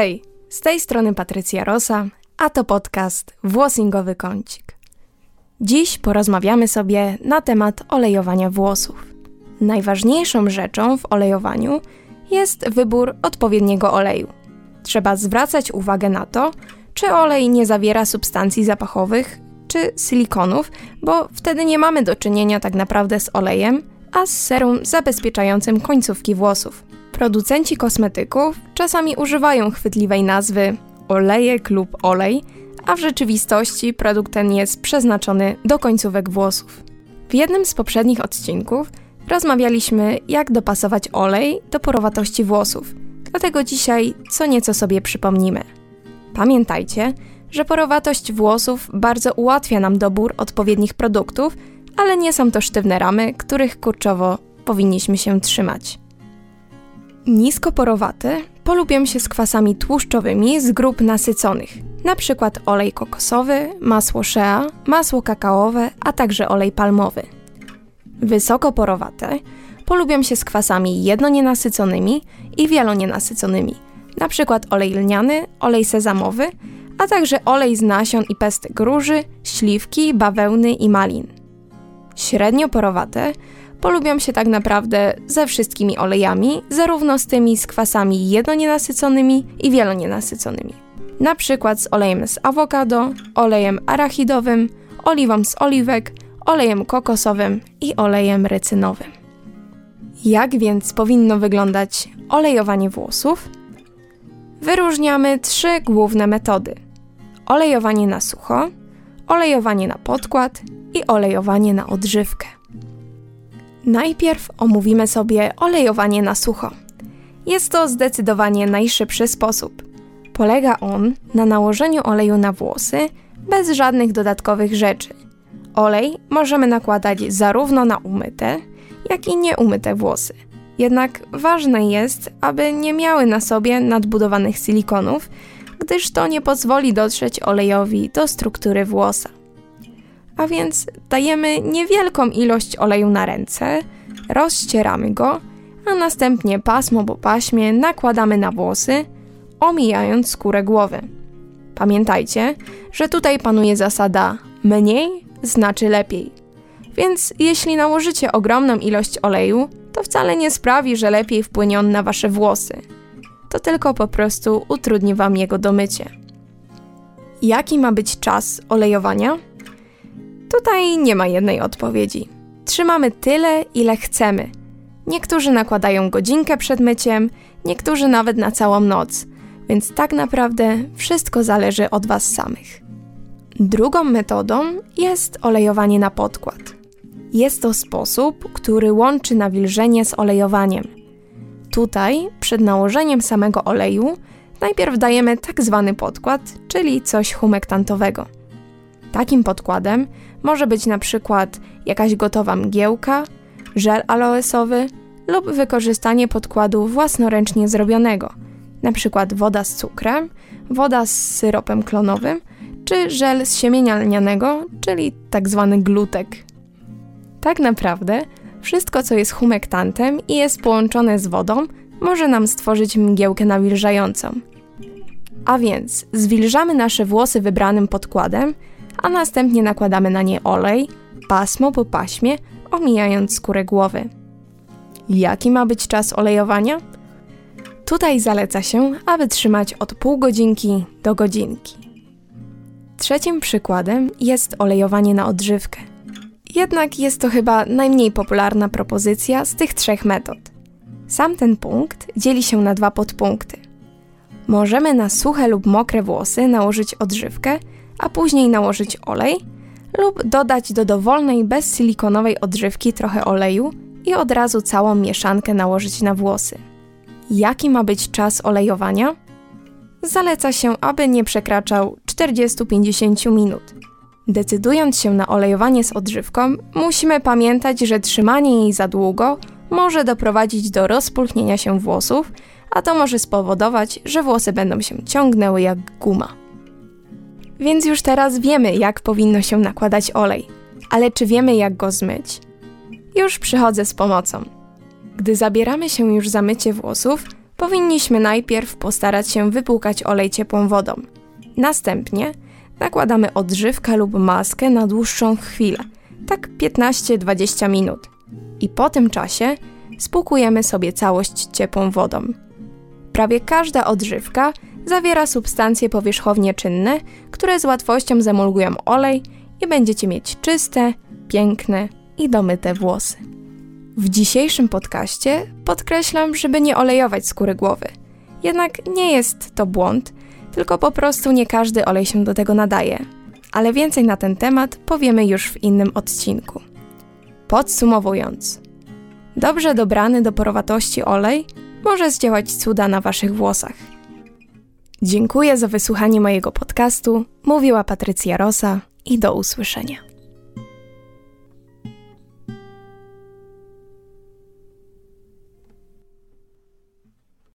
Hej, z tej strony Patrycja Rosa, a to podcast Włosingowy Kącik. Dziś porozmawiamy sobie na temat olejowania włosów. Najważniejszą rzeczą w olejowaniu jest wybór odpowiedniego oleju. Trzeba zwracać uwagę na to, czy olej nie zawiera substancji zapachowych czy silikonów, bo wtedy nie mamy do czynienia tak naprawdę z olejem, a z serum zabezpieczającym końcówki włosów. Producenci kosmetyków czasami używają chwytliwej nazwy olejek lub olej, a w rzeczywistości produkt ten jest przeznaczony do końcówek włosów. W jednym z poprzednich odcinków rozmawialiśmy, jak dopasować olej do porowatości włosów, dlatego dzisiaj co nieco sobie przypomnimy. Pamiętajcie, że porowatość włosów bardzo ułatwia nam dobór odpowiednich produktów, ale nie są to sztywne ramy, których kurczowo powinniśmy się trzymać. Niskoporowate polubią się z kwasami tłuszczowymi z grup nasyconych, np. olej kokosowy, masło shea, masło kakaowe, a także olej palmowy. Wysokoporowate polubią się z kwasami jednonienasyconymi i wielonienasyconymi, np. olej lniany, olej sezamowy, a także olej z nasion i pestek róży, śliwki, bawełny i malin. Średnioporowate polubią się tak naprawdę ze wszystkimi olejami, zarówno z tymi z kwasami jednonienasyconymi i wielonienasyconymi. Na przykład z olejem z awokado, olejem arachidowym, oliwą z oliwek, olejem kokosowym i olejem rycynowym. Jak więc powinno wyglądać olejowanie włosów? Wyróżniamy trzy główne metody: olejowanie na sucho, olejowanie na podkład i olejowanie na odżywkę. Najpierw omówimy sobie olejowanie na sucho. Jest to zdecydowanie najszybszy sposób. Polega on na nałożeniu oleju na włosy bez żadnych dodatkowych rzeczy. Olej możemy nakładać zarówno na umyte, jak i nieumyte włosy. Jednak ważne jest, aby nie miały na sobie nadbudowanych silikonów, gdyż to nie pozwoli dotrzeć olejowi do struktury włosa a więc dajemy niewielką ilość oleju na ręce, rozcieramy go, a następnie pasmo po paśmie nakładamy na włosy, omijając skórę głowy. Pamiętajcie, że tutaj panuje zasada mniej znaczy lepiej. Więc jeśli nałożycie ogromną ilość oleju, to wcale nie sprawi, że lepiej wpłynie on na wasze włosy. To tylko po prostu utrudni wam jego domycie. Jaki ma być czas olejowania? Tutaj nie ma jednej odpowiedzi. Trzymamy tyle, ile chcemy. Niektórzy nakładają godzinkę przed myciem, niektórzy nawet na całą noc, więc tak naprawdę wszystko zależy od Was samych. Drugą metodą jest olejowanie na podkład. Jest to sposób, który łączy nawilżenie z olejowaniem. Tutaj, przed nałożeniem samego oleju, najpierw dajemy tak zwany podkład, czyli coś humektantowego. Takim podkładem może być na przykład jakaś gotowa mgiełka, żel aloesowy lub wykorzystanie podkładu własnoręcznie zrobionego, przykład woda z cukrem, woda z syropem klonowym czy żel z siemienia lnianego, czyli tak zwany glutek. Tak naprawdę wszystko, co jest humektantem i jest połączone z wodą, może nam stworzyć mgiełkę nawilżającą. A więc zwilżamy nasze włosy wybranym podkładem a następnie nakładamy na nie olej, pasmo po paśmie, omijając skórę głowy. Jaki ma być czas olejowania? Tutaj zaleca się, aby trzymać od pół godzinki do godzinki. Trzecim przykładem jest olejowanie na odżywkę. Jednak jest to chyba najmniej popularna propozycja z tych trzech metod. Sam ten punkt dzieli się na dwa podpunkty. Możemy na suche lub mokre włosy nałożyć odżywkę, a później nałożyć olej lub dodać do dowolnej bezsilikonowej odżywki trochę oleju i od razu całą mieszankę nałożyć na włosy. Jaki ma być czas olejowania? Zaleca się, aby nie przekraczał 40-50 minut. Decydując się na olejowanie z odżywką, musimy pamiętać, że trzymanie jej za długo może doprowadzić do rozpulchnienia się włosów, a to może spowodować, że włosy będą się ciągnęły jak guma. Więc już teraz wiemy, jak powinno się nakładać olej. Ale czy wiemy, jak go zmyć? Już przychodzę z pomocą. Gdy zabieramy się już za mycie włosów, powinniśmy najpierw postarać się wypłukać olej ciepłą wodą. Następnie nakładamy odżywkę lub maskę na dłuższą chwilę, tak 15-20 minut. I po tym czasie spłukujemy sobie całość ciepłą wodą. Prawie każda odżywka zawiera substancje powierzchownie czynne, które z łatwością zemulgują olej i będziecie mieć czyste, piękne i domyte włosy. W dzisiejszym podcaście podkreślam, żeby nie olejować skóry głowy. Jednak nie jest to błąd, tylko po prostu nie każdy olej się do tego nadaje. Ale więcej na ten temat powiemy już w innym odcinku. Podsumowując, dobrze dobrany do porowatości olej może zdziałać cuda na Waszych włosach. Dziękuję za wysłuchanie mojego podcastu. Mówiła Patrycja Rosa i do usłyszenia.